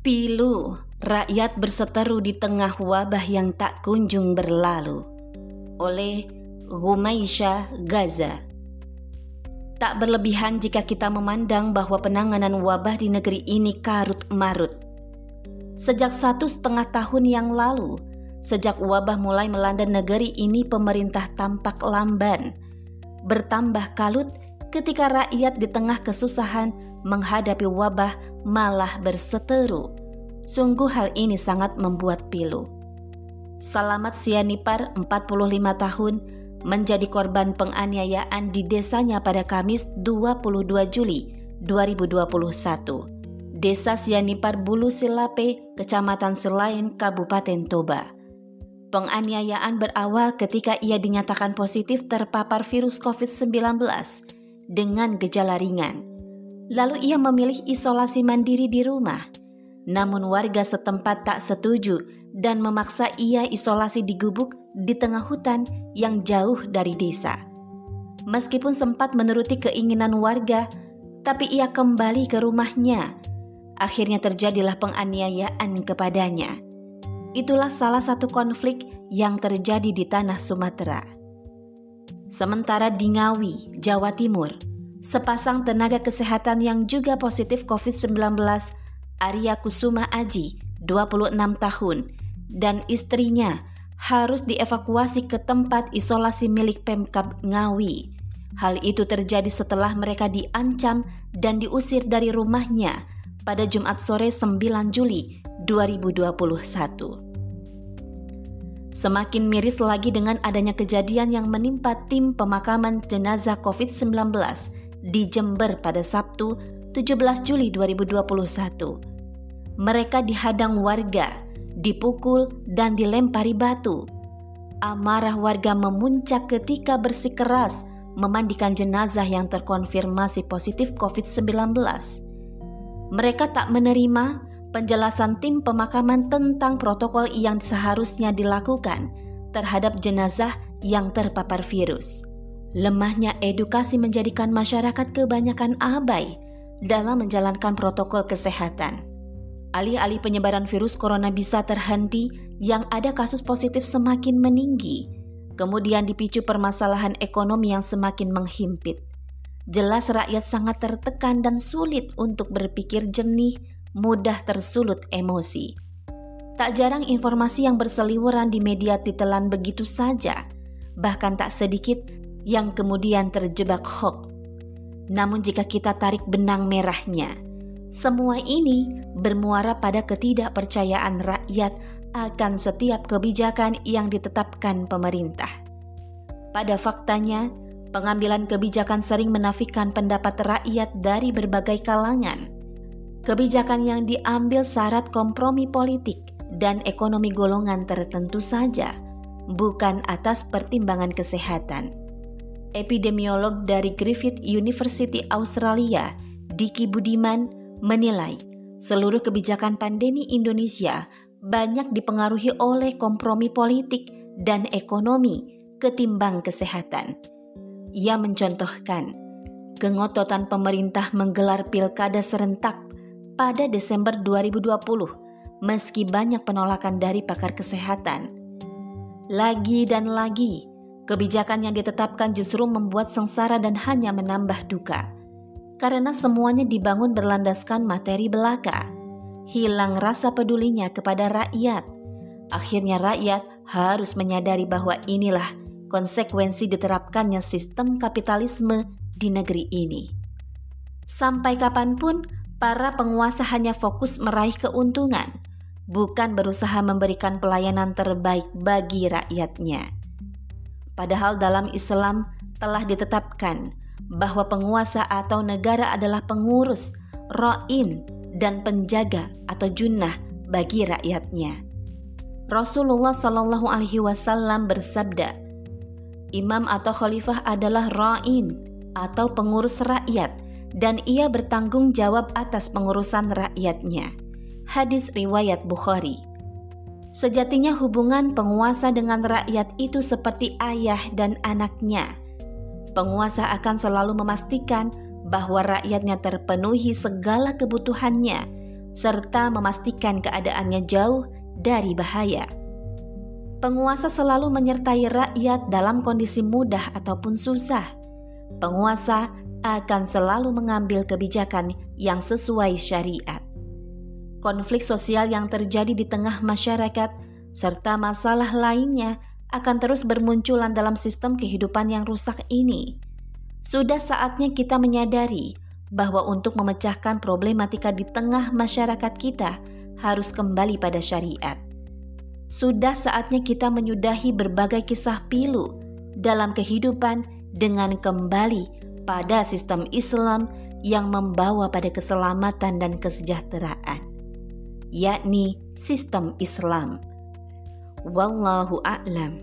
Pilu, rakyat berseteru di tengah wabah yang tak kunjung berlalu. Oleh Rumaisha Gaza. Tak berlebihan jika kita memandang bahwa penanganan wabah di negeri ini karut marut. Sejak satu setengah tahun yang lalu, sejak wabah mulai melanda negeri ini pemerintah tampak lamban. Bertambah kalut ketika rakyat di tengah kesusahan menghadapi wabah malah berseteru. Sungguh hal ini sangat membuat pilu. Salamat Sianipar, 45 tahun, menjadi korban penganiayaan di desanya pada Kamis 22 Juli 2021. Desa Sianipar Bulu Silape, Kecamatan Selain, Kabupaten Toba. Penganiayaan berawal ketika ia dinyatakan positif terpapar virus COVID-19 dengan gejala ringan. Lalu ia memilih isolasi mandiri di rumah. Namun warga setempat tak setuju dan memaksa ia isolasi di gubuk di tengah hutan yang jauh dari desa. Meskipun sempat menuruti keinginan warga, tapi ia kembali ke rumahnya. Akhirnya terjadilah penganiayaan kepadanya. Itulah salah satu konflik yang terjadi di tanah Sumatera. Sementara di Ngawi, Jawa Timur, sepasang tenaga kesehatan yang juga positif COVID-19, Arya Kusuma Aji, 26 tahun, dan istrinya harus dievakuasi ke tempat isolasi milik Pemkab Ngawi. Hal itu terjadi setelah mereka diancam dan diusir dari rumahnya pada Jumat sore 9 Juli 2021. Semakin miris lagi dengan adanya kejadian yang menimpa tim pemakaman jenazah COVID-19 di Jember pada Sabtu 17 Juli 2021. Mereka dihadang warga, dipukul dan dilempari batu. Amarah warga memuncak ketika bersikeras memandikan jenazah yang terkonfirmasi positif COVID-19. Mereka tak menerima penjelasan tim pemakaman tentang protokol yang seharusnya dilakukan terhadap jenazah yang terpapar virus. Lemahnya edukasi menjadikan masyarakat kebanyakan abai dalam menjalankan protokol kesehatan. Alih-alih penyebaran virus corona bisa terhenti, yang ada kasus positif semakin meninggi. Kemudian dipicu permasalahan ekonomi yang semakin menghimpit. Jelas rakyat sangat tertekan dan sulit untuk berpikir jernih, mudah tersulut emosi. Tak jarang informasi yang berseliweran di media titelan begitu saja, bahkan tak sedikit yang kemudian terjebak hoax. Namun jika kita tarik benang merahnya, semua ini bermuara pada ketidakpercayaan rakyat akan setiap kebijakan yang ditetapkan pemerintah. Pada faktanya, pengambilan kebijakan sering menafikan pendapat rakyat dari berbagai kalangan. Kebijakan yang diambil syarat kompromi politik dan ekonomi golongan tertentu saja, bukan atas pertimbangan kesehatan epidemiolog dari Griffith University Australia, Diki Budiman, menilai seluruh kebijakan pandemi Indonesia banyak dipengaruhi oleh kompromi politik dan ekonomi ketimbang kesehatan. Ia mencontohkan kengototan pemerintah menggelar pilkada serentak pada Desember 2020 meski banyak penolakan dari pakar kesehatan. Lagi dan lagi, Kebijakan yang ditetapkan justru membuat sengsara dan hanya menambah duka. Karena semuanya dibangun berlandaskan materi belaka. Hilang rasa pedulinya kepada rakyat. Akhirnya rakyat harus menyadari bahwa inilah konsekuensi diterapkannya sistem kapitalisme di negeri ini. Sampai kapan pun, para penguasa hanya fokus meraih keuntungan, bukan berusaha memberikan pelayanan terbaik bagi rakyatnya. Padahal dalam Islam telah ditetapkan bahwa penguasa atau negara adalah pengurus, ro'in, dan penjaga atau junnah bagi rakyatnya. Rasulullah Shallallahu Alaihi Wasallam bersabda, Imam atau khalifah adalah ra'in atau pengurus rakyat dan ia bertanggung jawab atas pengurusan rakyatnya. Hadis riwayat Bukhari. Sejatinya hubungan penguasa dengan rakyat itu seperti ayah dan anaknya. Penguasa akan selalu memastikan bahwa rakyatnya terpenuhi segala kebutuhannya, serta memastikan keadaannya jauh dari bahaya. Penguasa selalu menyertai rakyat dalam kondisi mudah ataupun susah. Penguasa akan selalu mengambil kebijakan yang sesuai syariat. Konflik sosial yang terjadi di tengah masyarakat serta masalah lainnya akan terus bermunculan dalam sistem kehidupan yang rusak ini. Sudah saatnya kita menyadari bahwa untuk memecahkan problematika di tengah masyarakat kita harus kembali pada syariat sudah saatnya kita menyudahi berbagai kisah pilu dalam kehidupan dengan kembali pada sistem Islam yang membawa pada keselamatan dan kesejahteraan, yakni sistem Islam. Wallahu a'lam.